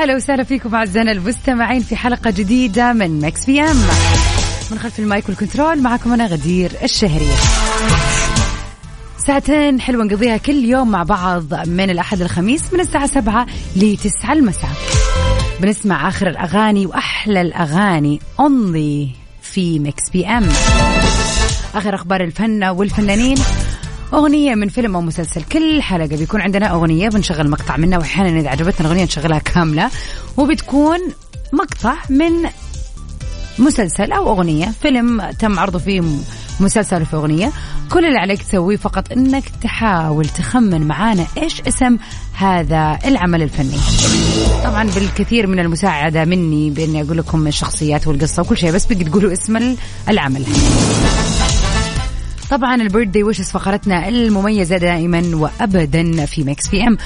ويا هلا وسهلا فيكم أعزائنا المستمعين في حلقة جديدة من Mix FM من خلف ال mic وال control معكم أنا غدير الشهريه ساعتين حلوة نقضيها كل يوم مع بعض من الأحد الخميس من الساعة سبعة لتسعة المساء. بنسمع آخر الأغاني وأحلى الأغاني only في Mix FM آخر أخبار الفن والفنانين. أغنية من فيلم أو مسلسل كل حلقة بيكون عندنا أغنية بنشغل مقطع منها وأحيانا إذا عجبتنا الأغنية نشغلها كاملة وبتكون مقطع من مسلسل أو أغنية فيلم تم عرضه فيه مسلسل في أغنية كل اللي عليك تسويه فقط أنك تحاول تخمن معانا إيش اسم هذا العمل الفني. طبعا بالكثير من المساعدة مني بأني أقول لكم الشخصيات والقصة وكل شيء بس بدي تقولوا اسم العمل. طبعا البيرثدي ويشز فقرتنا المميزة دائما وأبدا في ميكس في أم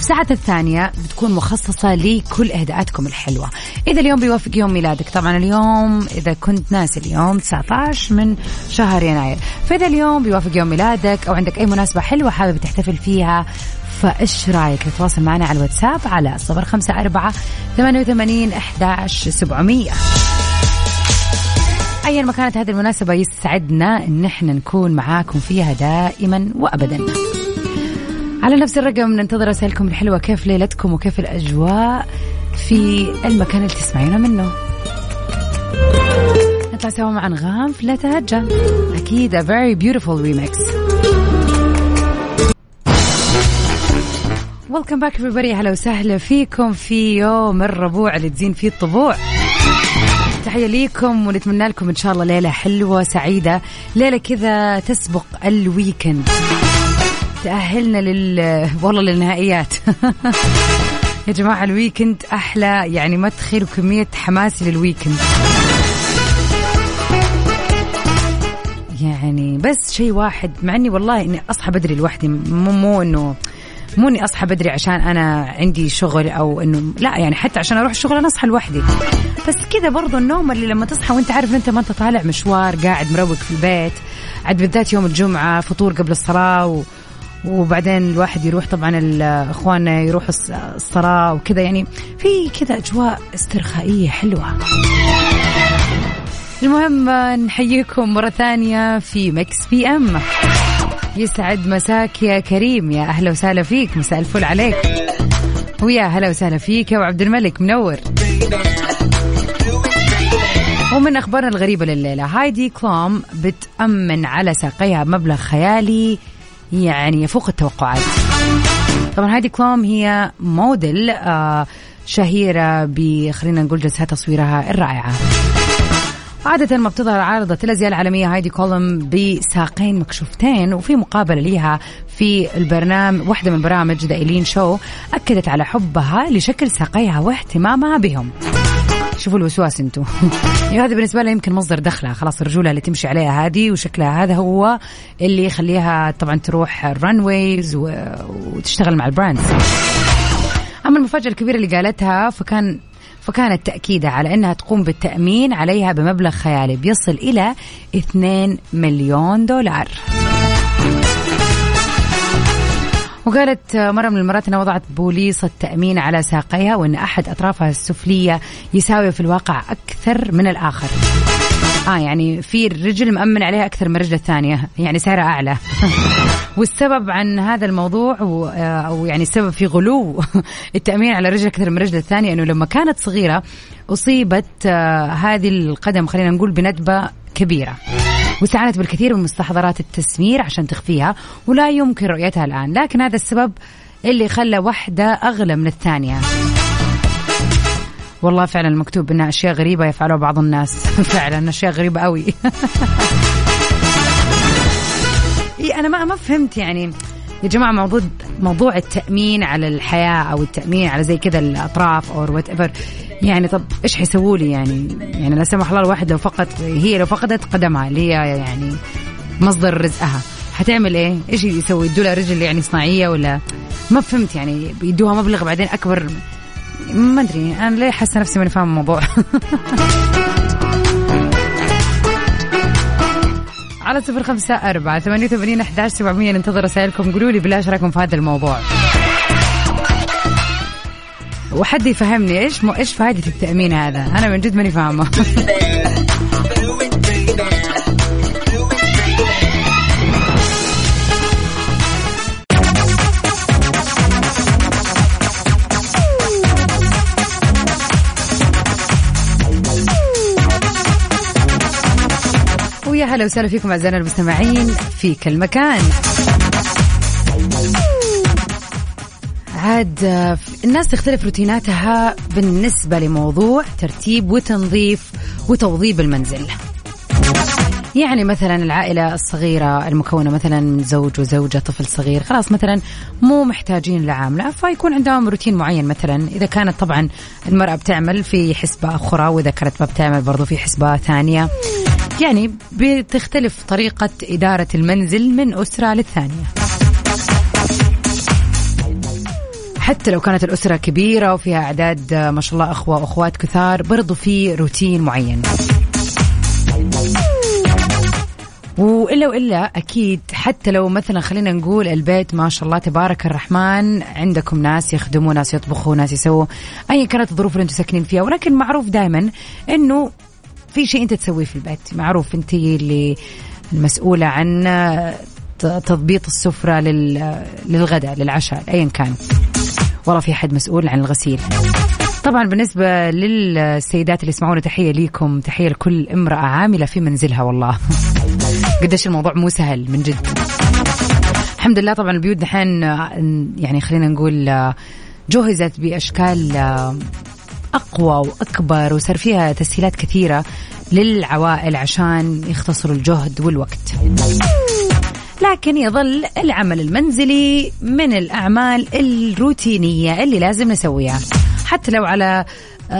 الساعة الثانية بتكون مخصصة لكل إهداءاتكم الحلوة. إذا اليوم بيوافق يوم ميلادك طبعا اليوم إذا كنت ناس اليوم 19 من شهر يناير. فإذا اليوم بيوافق يوم ميلادك أو عندك أي مناسبة حلوة حابب تحتفل فيها فإيش رأيك؟ تتواصل معنا على الواتساب على صفر خمسة أربعة ثمانية وثمانين أحداش سبعمية. أيا ما كانت هذه المناسبة يسعدنا إن إحنا نكون معاكم فيها دائما وأبدا. على نفس الرقم ننتظر رسائلكم الحلوة كيف ليلتكم وكيف الأجواء في المكان اللي تسمعينا منه. نطلع سوا مع أنغام في لا تهجى أكيد a very beautiful remix. Welcome back everybody. أهلا وسهلا فيكم في يوم الربوع اللي تزين فيه الطبوع. تحية ليكم ونتمنى لكم إن شاء الله ليلة حلوة سعيدة ليلة كذا تسبق ال weekend تأهلنا لل والله للنهائيات. يا جماعة ال weekend أحلى يعني ما تخيلوا كمية حماسي لل weekend يعني بس شيء واحد مع إني والله إني أصحى بدري لوحدي مو مو إنه مو اني أصحى بدري عشان أنا عندي شغل أو إنه لا يعني حتى عشان أروح الشغل أنا أصحى لوحدي. بس كذا برضو النوم اللي لما تصحى وأنت عارف أنت ما أنت طالع مشوار قاعد مروق في البيت عاد بالذات يوم الجمعة فطور قبل الصلاة و وبعدين الواحد يروح طبعا اخواننا يروحوا الصلاة وكذا يعني في كذا أجواء استرخائية حلوة. المهم نحييكم مرة ثانية في Mix FM يسعد مساك يا كريم. يا أهلا وسهلا فيك. مساء الفل عليك. ويا هلا وسهلا فيك يا عبد الملك. منور. ومن أخبارنا الغريبة لليلة هايدي كلوم بتأمن على ساقيها مبلغ خيالي يعني يفوق التوقعات. طبعا هايدي كلوم هي موديل آه شهيرة بخلينا نقول جلسات تصويرها الرائعة. عادة ما بتظهر عارضة الأزياء العالمية هايدي كولم بساقين مكشوفتين وفي مقابلة ليها في البرنامج واحدة من برامج The Ellen Show أكدت على حبها لشكل ساقيها واهتمامها بهم. شوفوا الوسواس يعني هذا بالنسبة لها يمكن مصدر دخلها. خلاص الرجوله اللي تمشي عليها هذه وشكلها هذا هو اللي يخليها طبعا تروح ال runways وتشتغل مع ال brands. أما المفاجأة الكبيرة اللي قالتها فكان فكانت تأكيدها على أنها تقوم بالتأمين عليها بمبلغ خيالي بيصل إلى 2 مليون دولار. وقالت مرة من المرات أنها وضعت بوليصة تأمين على ساقيها وأن أحد أطرافها السفلية يساوي في الواقع أكثر من الآخر. آه يعني في الرجل مأمن عليها أكثر من الرجل الثانية يعني سعرها أعلى. والسبب عن هذا الموضوع أو يعني السبب في غلو التأمين على رجل أكثر من الرجل الثانية أنه لما كانت صغيرة أصيبت هذه القدم خلينا نقول بندبة كبيرة. واستعانت بالكثير من مستحضرات التسمير عشان تخفيها ولا يمكن رؤيتها الآن. لكن هذا السبب اللي خلى واحدة أغلى من الثانية. والله فعلا مكتوب انها أشياء غريبة يفعلها بعض الناس. فعلا أشياء غريبة قوي إيه أنا ما ما فهمت يعني. يا جماعة موضوع موضوع التأمين على الحياة أو التأمين على زي كذا الأطراف أو وات ايفر يعني طب إيش حيسووا لي يعني؟ يعني لا سمح الله الواحد لو فقد هي لو فقدت قدمها اللي هي يعني مصدر رزقها حتعمل إيه؟ إيش يسوي؟ يدوا رجل يعني صناعية ولا؟ ما فهمت يعني. بيدوها مبلغ بعدين أكبر ما أدري أنا ليه حاسه نفسي ماني فاهم الموضوع؟ على صفر خمسة أربعة ثمانية وثمانين أحداش سبعمية ننتظر رسائلكم. قولوا لي بالله رايكم في هذا الموضوع. وحد يفهمني إيش مو إيش فائدة التأمين هذا؟ أنا من جد ماني فاهمة. هلا وسهلا فيكم أعزائنا المستمعين في كل مكان. عاد الناس تختلف روتيناتها بالنسبة لموضوع ترتيب وتنظيف وتوظيف المنزل. يعني مثلا العائلة الصغيرة المكونة مثلا من زوج وزوجة طفل صغير خلاص مثلا مو محتاجين لعاملة فيكون عندهم روتين معين مثلا. إذا كانت طبعا المرأة بتعمل في حسبة أخرى وإذا كانت ما بتعمل برضو في حسبة ثانية. يعني بتختلف طريقة إدارة المنزل من أسرة للثانية. حتى لو كانت الأسرة كبيرة وفيها أعداد ما شاء الله أخوة وأخوات كثار برضو في روتين معين. وإلا وإلا أكيد حتى لو مثلا خلينا نقول البيت ما شاء الله تبارك الرحمن عندكم ناس يخدموا ناس يطبخوا ناس يسووا ايا كانت الظروف اللي أنتم ساكنين فيها. ولكن معروف دائما إنه في شيء أنت تسويه في البيت. معروف أنت اللي المسؤولة عن تضبيط السفرة للغداء للعشاء ايا كان. والله في حد مسؤول عن الغسيل. طبعا بالنسبة للسيدات اللي يسمعونا تحية ليكم تحية لكل امرأة عاملة في منزلها والله. قديش الموضوع مو سهل من جد. الحمد لله طبعا البيوت دحين يعني خلينا نقول جهزت بأشكال أقوى وأكبر وصار فيها تسهيلات كثيرة للعوائل عشان يختصروا الجهد والوقت. لكن يظل العمل المنزلي من الأعمال الروتينية اللي لازم نسويها. حتى لو على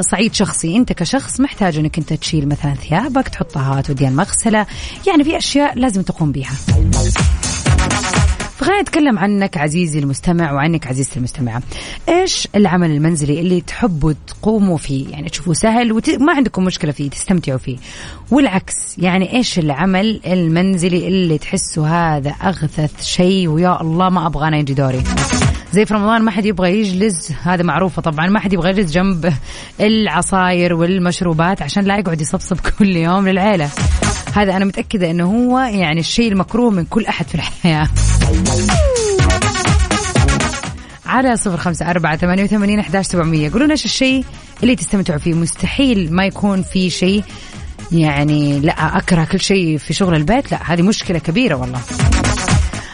صعيد شخصي أنت كشخص محتاج أنك أنت تشيل مثلا ثيابك تحطها توديها المغسله يعني في أشياء لازم تقوم بها فخلينا نتكلم عنك عزيزي المستمع وعنك عزيزتي المستمعة. إيش العمل المنزلي اللي تحبوا تقوموا فيه؟ يعني تشوفوه سهل وما عندكم مشكلة فيه تستمتعوا فيه. والعكس يعني إيش العمل المنزلي اللي تحسوا هذا أغثث شيء ويا الله ما أبغى أنا يجي دوري؟ زي في رمضان ما حد يبغى يجلس هذا معروفة طبعا ما حد يبغى يجلس جنب العصاير والمشروبات عشان لا يقعد يصبصب كل يوم للعيلة. هذا أنا متأكدة أنه هو يعني الشيء المكروه من كل أحد في الحياة. على صفر خمسة أربعة ثمانية وثمانين أحداش سبعمية. قولوا إيش الشيء اللي تستمتعوا فيه. مستحيل ما يكون في شيء يعني لا أكره كل شيء في شغل البيت. لا هذه مشكلة كبيرة والله.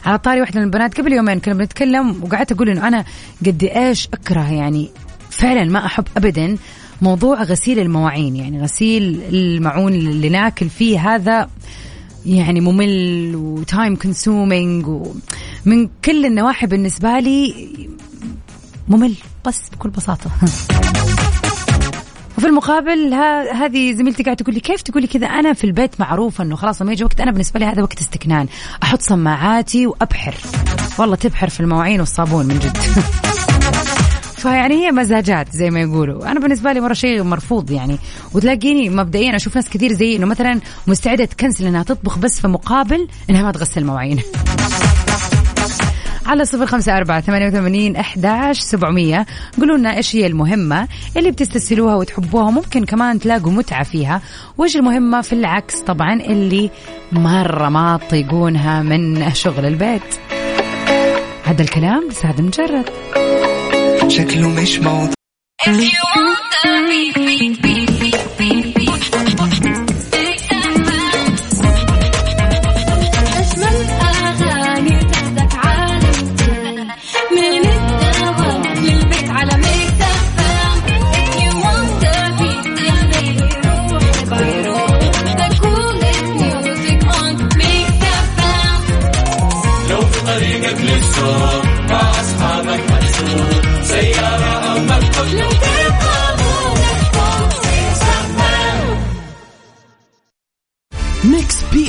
على طاري واحدة من البنات قبل يومين كنا بنتكلم وقعدت أقول إنه أنا قد إيش أكره يعني. فعلا ما أحب أبدا موضوع غسيل المواعين يعني غسيل المعون اللي ناكل فيه هذا يعني ممل و time consuming ومن كل النواحي بالنسبة لي ممل بس بكل بساطة. وفي المقابل هذه زميلتي قاعدة تقول لي كيف تقولي كذا؟ أنا في البيت معروفه إنه خلاص لما يجي وقت أنا بالنسبة لي هذا وقت استكنان. أحط سماعاتي وأبحر. والله تبحر في المواعين والصابون من جد. فيعني هي مزاجات زي ما يقولوا. أنا بالنسبة لي مرة شيء مرفوض يعني. وتلاقيني مبدئيا أشوف ناس كثير زي إنه مثلا مستعدة تكنسل إنها تطبخ بس في مقابل إنها ما تغسل مواعين. على صفر خمسة أربعة ثمانية وثمانين أحداش سبعمية. قولوا لنا إيش هي المهمة اللي بتستسهلوها وتحبوها ممكن كمان تلاقوا متعة فيها. وإيش المهمة في العكس؟ طبعا اللي مرة ما تطيقونها من شغل البيت. هذا الكلام سعد مجرد شكله مش موضوع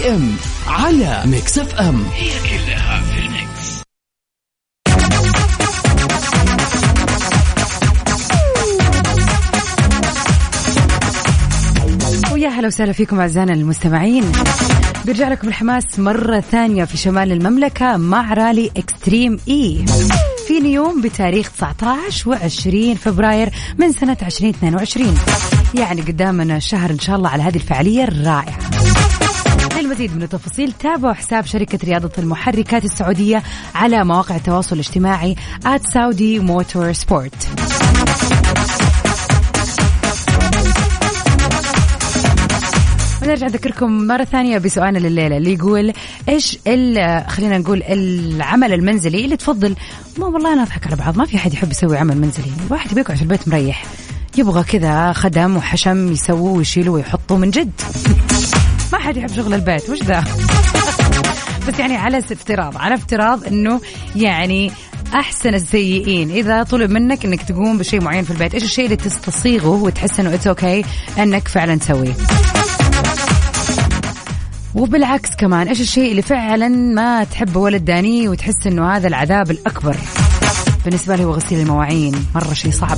ام على Mix FM هي كلها في ال mix. ويا هلا وسهلا فيكم أعزائنا المستمعين. بيرجع لكم الحماس مرة ثانية في شمال المملكة مع رالي Extreme E في نيوم بتاريخ 19 و20 فبراير من سنة 2022 يعني قدامنا شهر إن شاء الله على هذه الفعالية الرائعة. للمزيد من التفاصيل تابعوا حساب شركة رياضة المحركات السعودية على مواقع التواصل الاجتماعي @saudi motorsport ونرجع نذكركم مرة ثانية بسؤالنا لليلة اللي يقول إيش خلينا نقول العمل المنزلي اللي تفضل؟ ما والله أنا أضحك على بعض ما في أحد يحب يسوي عمل منزلي. الواحد بيقعد في البيت مريح يبغى كذا خدم وحشم يسووه ويشيلوا ويحطوا من جد. ما حد يحب شغل البيت وش ذا؟ بس يعني على افتراض على افتراض إنه يعني أحسن السيئين إذا طلب منك إنك تقوم بشيء معين في البيت إيش الشيء اللي تستصيغه وتحس إنه it's okay إنك فعلا تسويه؟ وبالعكس كمان إيش الشيء اللي فعلا ما تحبه ولا تدانيه وتحس إنه هذا العذاب الأكبر؟ بالنسبة لي هو غسيل المواعين مرة شيء صعب.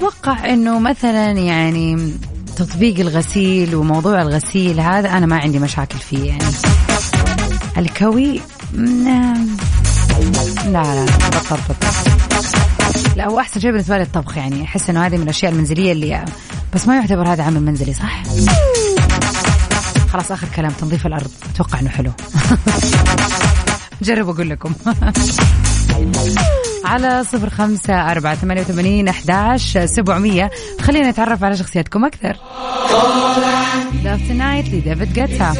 أتوقع إنه مثلا يعني تطبيق الغسيل وموضوع الغسيل هذا أنا ما عندي مشاكل فيه يعني. الكوي؟ لا لا بطبط لا هو أحسن شيء بالنسبة لي الطبخ يعني. أحس إنه هذه من الأشياء المنزلية اللي بس ما يعتبر هذا عمل منزلي صح؟ خلاص آخر كلام تنظيف الأرض. أتوقع إنه حلو. جرب أقول لكم. على صفر خمسة أربعة ثمانية وثمانين أحداش سبعمية. خلينا نتعرف على شخصياتكم أكثر. Love Tonight لديفيد جيتا.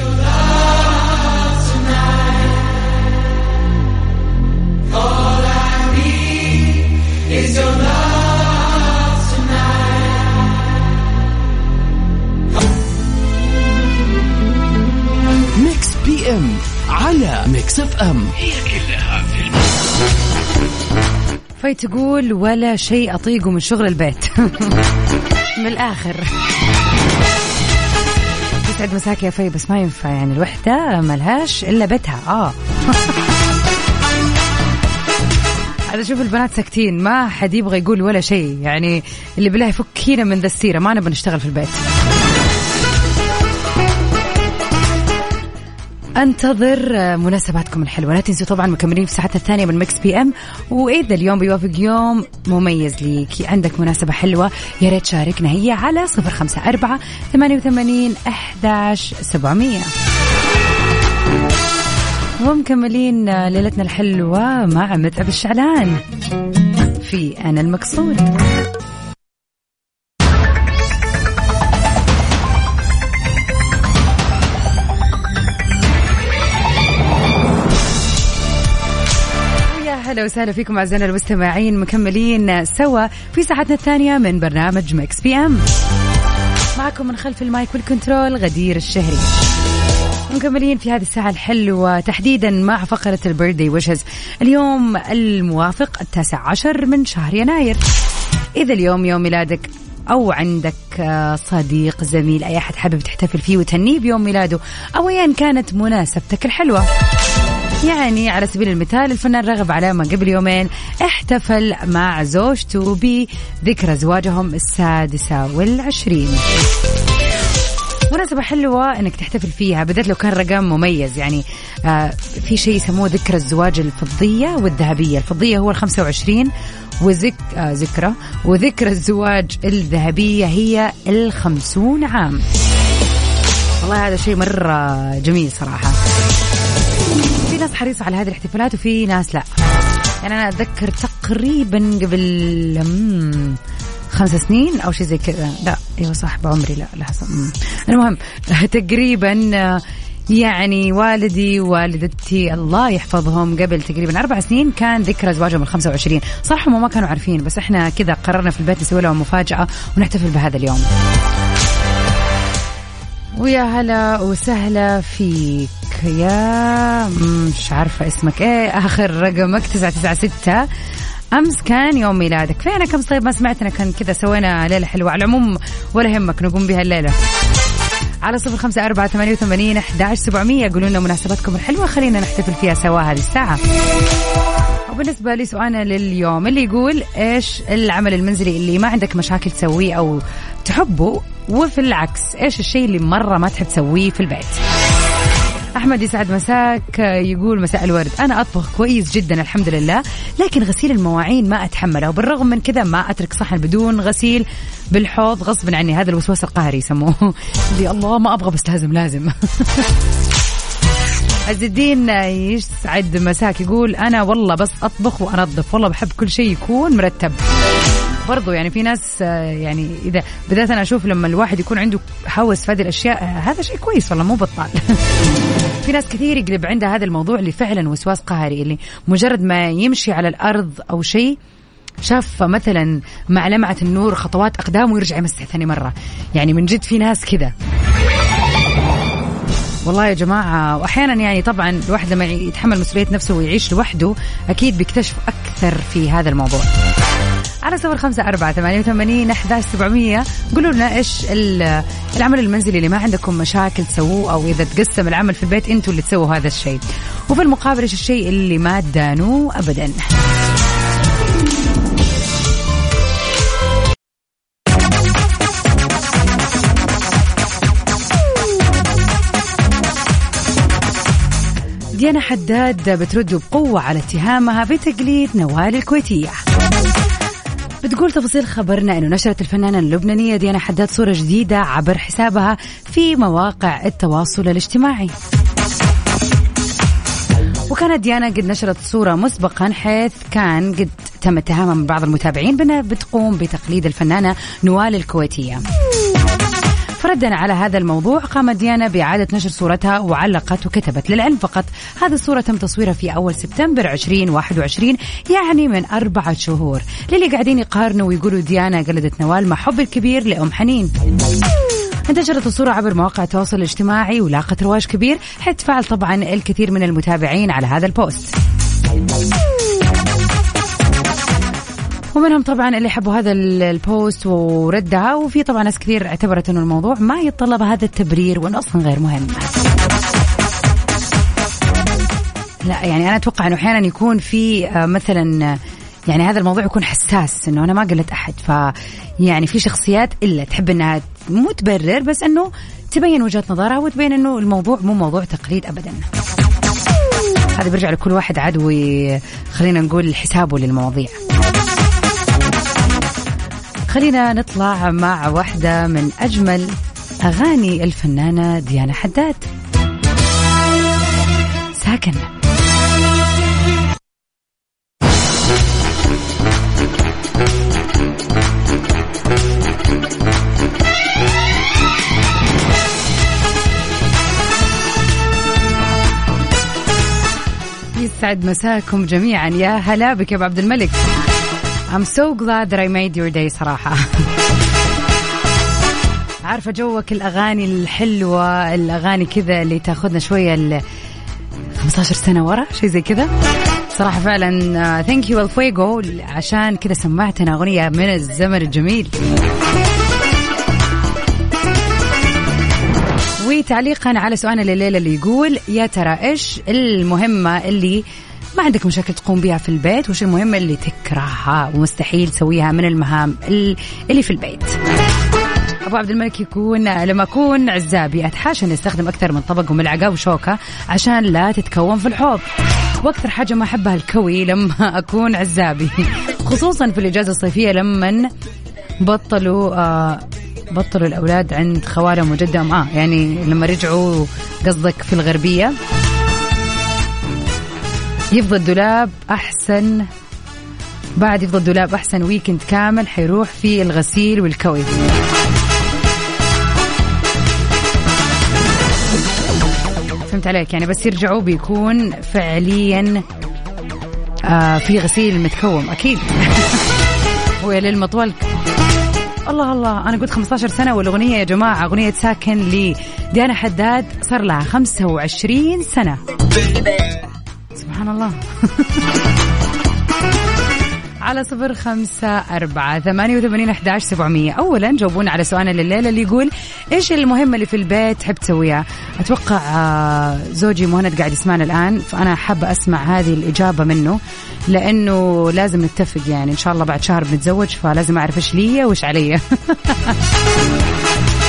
Mix PM على Mix FM هي كلها في في تقول ولا شيء اطيقه من شغل البيت؟ من الآخر. يسعد مساك يا في بس ما ينفع يعني الوحدة ملهاش إلا بيتها. آه. هذا شوف البنات ساكتين ما حد يبغى يقول ولا شيء. يعني اللي بالله يفكينا من ذا السيرة ما نبغى نشتغل في البيت. انتظر مناسباتكم الحلوة. لا تنسوا طبعا مكملين في ساعتنا الثانية من Mix PM. وإذا اليوم بيوافق يوم مميز ليك. عندك مناسبة حلوة يا ريت شاركنا. هي على صفر خمسة أربعة ثمانية وثمانين احداش سبعمئه ومكملين ليلتنا الحلوة مع متعب الشعلان في أنا المقصود. هلا وسهلا فيكم أعزائنا المستمعين مكملين سوا في ساعتنا الثانية من برنامج Mix PM. معكم من خلف ال mic وال control غدير الشهري. مكملين في هذه الساعة الحلوة تحديدا مع فقرة ال birthday wishes اليوم الموافق التاسع عشر من شهر يناير. إذا اليوم يوم ميلادك أو عندك صديق زميل أي أحد حابب تحتفل فيه وتهنيه بيوم ميلاده أو أيا كانت مناسبتك الحلوة. يعني على سبيل المثال الفنان رغب علامة قبل يومين احتفل مع زوجته بذكرى زواجهم السادسة والعشرين مناسبة حلوة إنك تحتفل فيها بالذات لو كان رقم مميز يعني آه في شيء يسموه ذكرى الزواج الفضية والذهبية، الفضية هو ال 25 وذك آه ذكرى وذكرى الزواج الذهبية هي ال 50 عام. والله هذا شيء مرة جميل صراحة. ناس حريصة على هذه الاحتفالات وفي ناس لا. يعني أنا أتذكر تقريبا قبل خمس سنين أو شيء زي كذا. لا أيوه صح بعمري لا لحظه المهم تقريبا يعني والدي ووالدتي الله يحفظهم. قبل تقريبا أربع سنين كان ذكرى زواجهم ال 25 صح هم ما كانوا عارفين بس إحنا كذا قررنا في البيت نسوي لهم مفاجأة ونحتفل بهذا اليوم. ويا هلا وسهلا فيك. يا مش عارفة اسمك. إيه آخر رقمك 996 أمس كان يوم ميلادك. فينك امس طيب ما سمعتنا كان كذا سوينا ليلة حلوة. على العموم ولا يهمك نقوم بها الليلة. على صفر خمسة أربعة ثمانية وثمانين أحداش سبعمية. قولوا لنا مناسباتكم الحلوة. خلينا نحتفل فيها سوا هذه الساعة. وبالنسبة لي سؤالنا لليوم اللي يقول إيش العمل المنزلي اللي ما عندك مشاكل تسويه أو تحبه وفي العكس إيش الشيء اللي مرة ما تحب تسويه في البيت؟ أحمد يسعد مساك يقول مساء الورد. أنا أطبخ كويس جدا الحمد لله لكن غسيل المواعين ما أتحمله وبالرغم من كذا ما أترك صحن بدون غسيل بالحوض غصبا عني. هذا الوسواس القهري يسموه. اللي الله ما أبغى بس لازم لازم. عز الدين يسعد مساك يقول أنا والله بس أطبخ وأنظف والله بحب كل شيء يكون مرتب. برضو يعني في ناس آه، يعني إذا بدات أنا أشوف لما الواحد يكون عنده هوس في هذه الأشياء آه، هذا شيء كويس والله مو بطال. في ناس كثير يقلب عندها هذا الموضوع اللي فعلا وسواس قهري اللي مجرد ما يمشي على الأرض أو شيء شاف مثلا مع لمعة النور خطوات أقدامه ويرجع يمسح ثاني مرة. يعني من جد في ناس كذا. والله يا جماعة وأحيانا يعني طبعا الواحد لما يتحمل مسؤولية نفسه ويعيش لوحده أكيد بيكتشف أكثر في هذا الموضوع. على صفر خمسة أربعة ثمانية وثمانين أحداش سبعمية. قولوا لنا إيش العمل المنزلي اللي ما عندكم مشاكل تسووه أو إذا تقسم العمل في البيت أنتوا اللي تسووا هذا الشيء. وفي المقابل إيش الشيء اللي ما تدانوه أبدا. ديانا حداد بترد بقوة على اتهامها بتقليد نوال الكويتية. بتقول تفاصيل خبرنا إنه نشرت الفنانة اللبنانية ديانا حداد صورة جديدة عبر حسابها في مواقع التواصل الاجتماعي. وكانت ديانا قد نشرت صورة مسبقا حيث كان قد تم اتهامها من بعض المتابعين بأنها بتقوم بتقليد الفنانة نوال الكويتية. فردا على هذا الموضوع قامت ديانا بإعادة نشر صورتها وعلقت وكتبت للعلم فقط. هذه الصورة تم تصويرها في أول سبتمبر 2021 يعني من أربعة شهور. للي قاعدين يقارنوا ويقولوا ديانا قلدت نوال مع حب الكبير لأم حنين. انتشرت الصورة عبر مواقع التواصل الاجتماعي ولاقت رواج كبير. حيث تفاعل طبعا الكثير من المتابعين على هذا ال post. ومنهم طبعا اللي حبوا هذا ال post وردها وفي طبعا ناس كثير اعتبرت إنه الموضوع ما يتطلب هذا التبرير وإنه أصلا غير مهم. لا يعني أنا أتوقع إنه أحيانا يكون في آه، مثلا يعني هذا الموضوع يكون حساس إنه أنا ما قلت أحد. ف يعني في شخصيات إلا تحب إنها مو تبرر بس إنه تبين وجهة نظرها وتبين إنه الموضوع مو موضوع تقليد ابدا. هذا بيرجع لكل واحد عدوي خلينا نقول حسابه للمواضيع. خلينا نطلع مع واحدة من أجمل أغاني الفنانة ديانا حداد. ساكن. يسعد مساكم جميعا. يا هلا بك يا أبو عبد الملك. I'm so glad that I made your day صراحة. عارفة جوك الأغاني الحلوة الأغاني كذا اللي تاخذنا شوية ال 15 سنة ورا شيء زي كذا. صراحة فعلا thank you الفويجو عشان كذا سمعتنا أغنية من الزمن الجميل. وتعليقا على سؤالنا الليلة اللي يقول يا ترى إيش المهمة اللي ما عندك مشاكل تقوم بها في البيت وش المهمة اللي تكرهها ومستحيل تسويها من المهام اللي في البيت. أبو عبد الملك يكون لما أكون عزابي أتحاشى اني استخدم أكثر من طبق وملعقة وشوكة عشان لا تتكون في الحوض. وأكثر حاجة ما أحبها الكوي لما أكون عزابي. خصوصا في الإجازة الصيفية لما بطلوا آه بطلوا الأولاد عند خوالهم وجدهم آه يعني لما رجعوا قصدك في الغربية. يفضل الدولاب أحسن بعد يفضل الدولاب أحسن ويكند كامل حيروح في الغسيل والكوي. فهمت عليك؟ يعني بس يرجعوا بيكون فعليا آه في غسيل متكوم أكيد. ويا للمطول الله الله. أنا قلت 15 سنة والأغنية يا جماعة أغنية ساكن لديانا حداد صار لها 25 سنة. سبحان الله. على صفر خمسة أربعة ثمانية وثمانين أحداش سبعمية. أولا جاوبونا على سؤالنا لليلة اللي يقول إيش المهمة اللي في البيت تحب تسويها؟ أتوقع آه، زوجي مهند قاعد يسمعنا الآن فأنا حابة أسمع هذه الإجابة منه لأنه لازم نتفق يعني. إن شاء الله بعد شهر بنتزوج فلازم أعرف إيش لي وإيش علي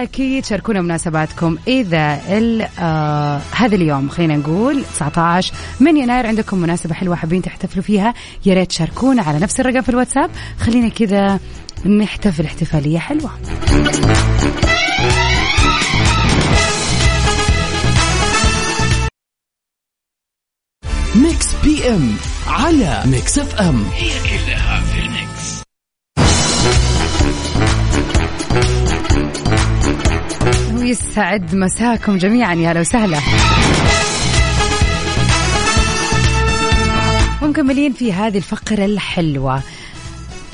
واكيد شاركونا مناسباتكم. إذا آه هذا اليوم خلينا نقول 19 من يناير عندكم مناسبة حلوة حابين تحتفلوا فيها يا ريت تشاركونا على نفس الرقم في الواتساب. خلينا كذا نحتفل احتفالية حلوة. Mix PM على Mix FM هي كلها في ال mix. ويسعد مساكم جميعا. يا هلا وسهلا. ومكملين في هذه الفقرة الحلوة.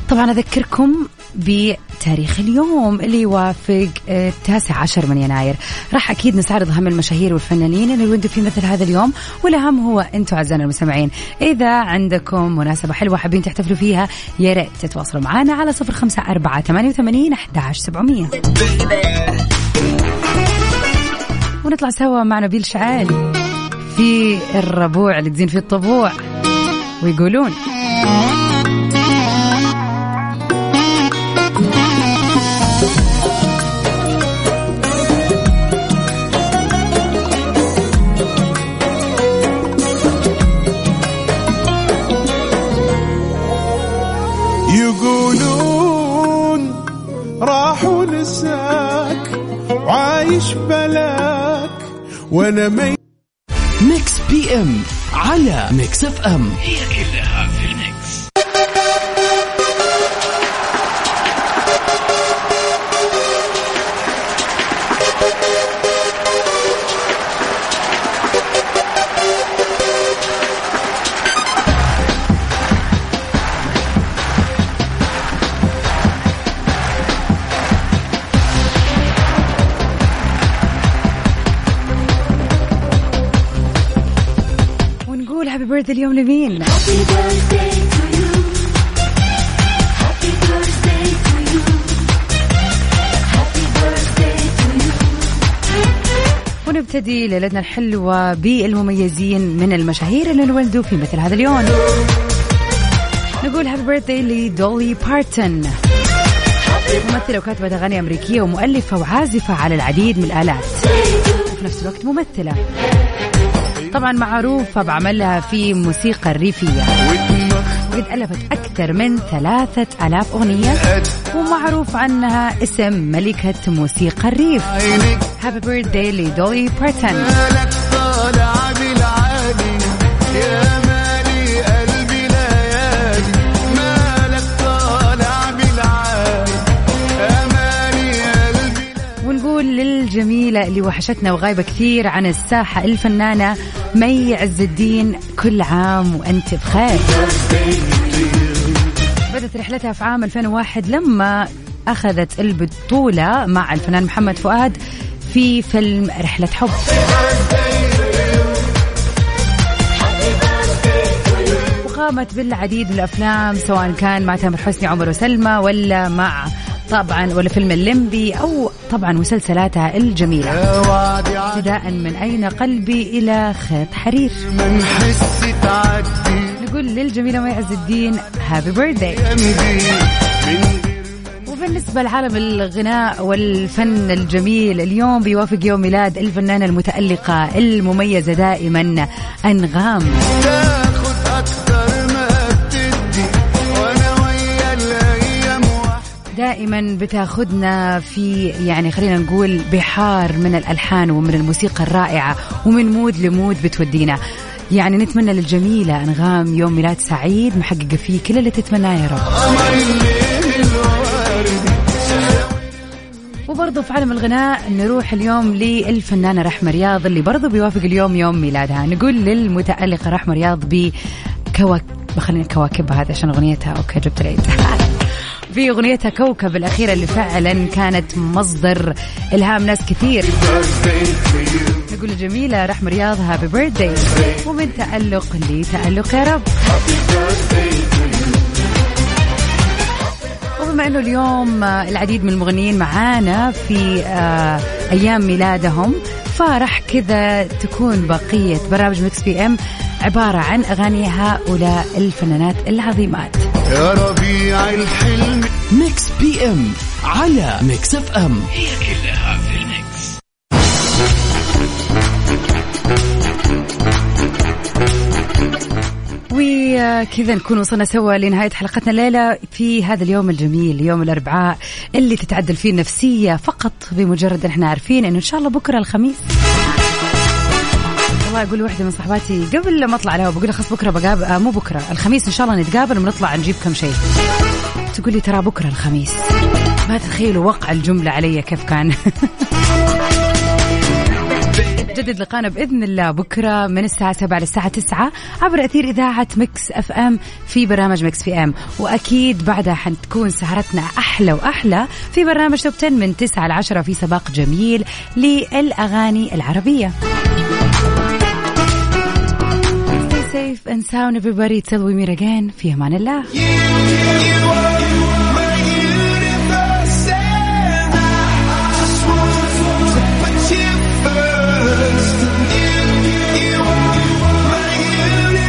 طبعا أذكركم بتاريخ اليوم اللي يوافق التاسع عشر من يناير. راح أكيد نستعرض أهم المشاهير والفنانين اللي ولدوا في مثل هذا اليوم. والأهم هو أنتم أعزائنا المستمعين إذا عندكم مناسبة حلوة حابين تحتفلوا فيها يا ريت تتواصلوا معنا على صفر خمسة أربعة ثمانية وثمانين أحداش سبعمية. ونطلع سوا مع نبيل شعال في الربوع اللي تزين فيه الطبوع ويقولون. وأنا مي ميكس بي ام على ميكس اف ام. هي birthday اليوم لمين؟ ونبتدي ليلتنا الحلوة بالمميزين من المشاهير اللي انولدوا في مثل هذا اليوم. نقول happy birthday لدولي بارتون ممثلة وكاتبة أغاني أمريكية ومؤلفة وعازفة على العديد من الآلات. وفي نفس الوقت ممثلة. طبعا معروفة بعملها في موسيقى الريفية. وقد ألفت أكثر من ثلاثة ألاف أغنية ومعروف عنها اسم ملكة موسيقى الريف. happy birthday لدولي بارتن اللي وحشتنا وغايبة كثير عن الساحة الفنانة مي عز الدين كل عام وأنت بخير. بدأت رحلتها في عام 2001 لما أخذت البطولة مع الفنان محمد فؤاد في فيلم رحلة حب. وقامت بالعديد من الأفلام سواء كان مع تامر حسني عمر وسلمى ولا مع طبعا ولا فيلم الليمبي أو طبعا مسلسلاتها الجميلة. ابتداء من أين قلبي إلى خيط حرير. من نقول للجميلة مي عز الدين happy birthday وبالنسبة لعالم الغناء والفن الجميل اليوم بيوافق يوم ميلاد الفنانة المتألقة المميزة دائما أنغام. دائما بتاخذنا في يعني خلينا نقول بحار من الألحان ومن الموسيقى الرائعة ومن mood ل mood بتودينا. يعني نتمنى للجميلة أنغام يوم ميلاد سعيد محققة فيه كل اللي تتمناه يا رب. وبرضه في عالم الغناء نروح اليوم للفنانة رحمة رياض اللي برضه بيوافق اليوم يوم ميلادها. نقول للمتألقة رحمة رياض بكواكب خلينا كواكب هذا عشان أغنيتها. okay جبت العيد. في أغنيتها كوكب الأخيرة اللي فعلا كانت مصدر إلهام ناس كثير. نقول جميلة رحمه رياض happy birthday ومن تألق لتألق يا رب. وبما إنه اليوم العديد من المغنيين معانا في آه، أيام ميلادهم فراح كذا تكون بقية برامج Mix PM عبارة عن اغاني هؤلاء الفنانات العظيمات. يا ربيع الحلم. Mix PM على Mix FM هي كلها في ال mix. وكذا نكون وصلنا سوا لنهاية حلقتنا الليلة في هذا اليوم الجميل يوم الأربعاء اللي تتعدل فيه النفسية فقط بمجرد أن إحنا عارفين أنه إن شاء الله بكرة الخميس. والله أقول واحدة من صحباتي قبل ما أطلع لها بقول لها خلاص بكرة بقابل آه مو بكرة الخميس إن شاء الله نتقابل ونطلع نجيب كم شيء. تقول لي ترى بكرة الخميس. ما تتخيلوا وقع الجملة علي كيف كان. جدد لقانا بإذن الله بكرة من الساعة 7 للساعه 9 عبر أثير إذاعة Mix FM في برنامج Mix PM. وأكيد بعدها حتكون سهرتنا أحلى وأحلى في برنامج Top 10 من 9 ل 10 في سباق جميل للأغاني العربية. safe and sound everybody till we meet again في امان الله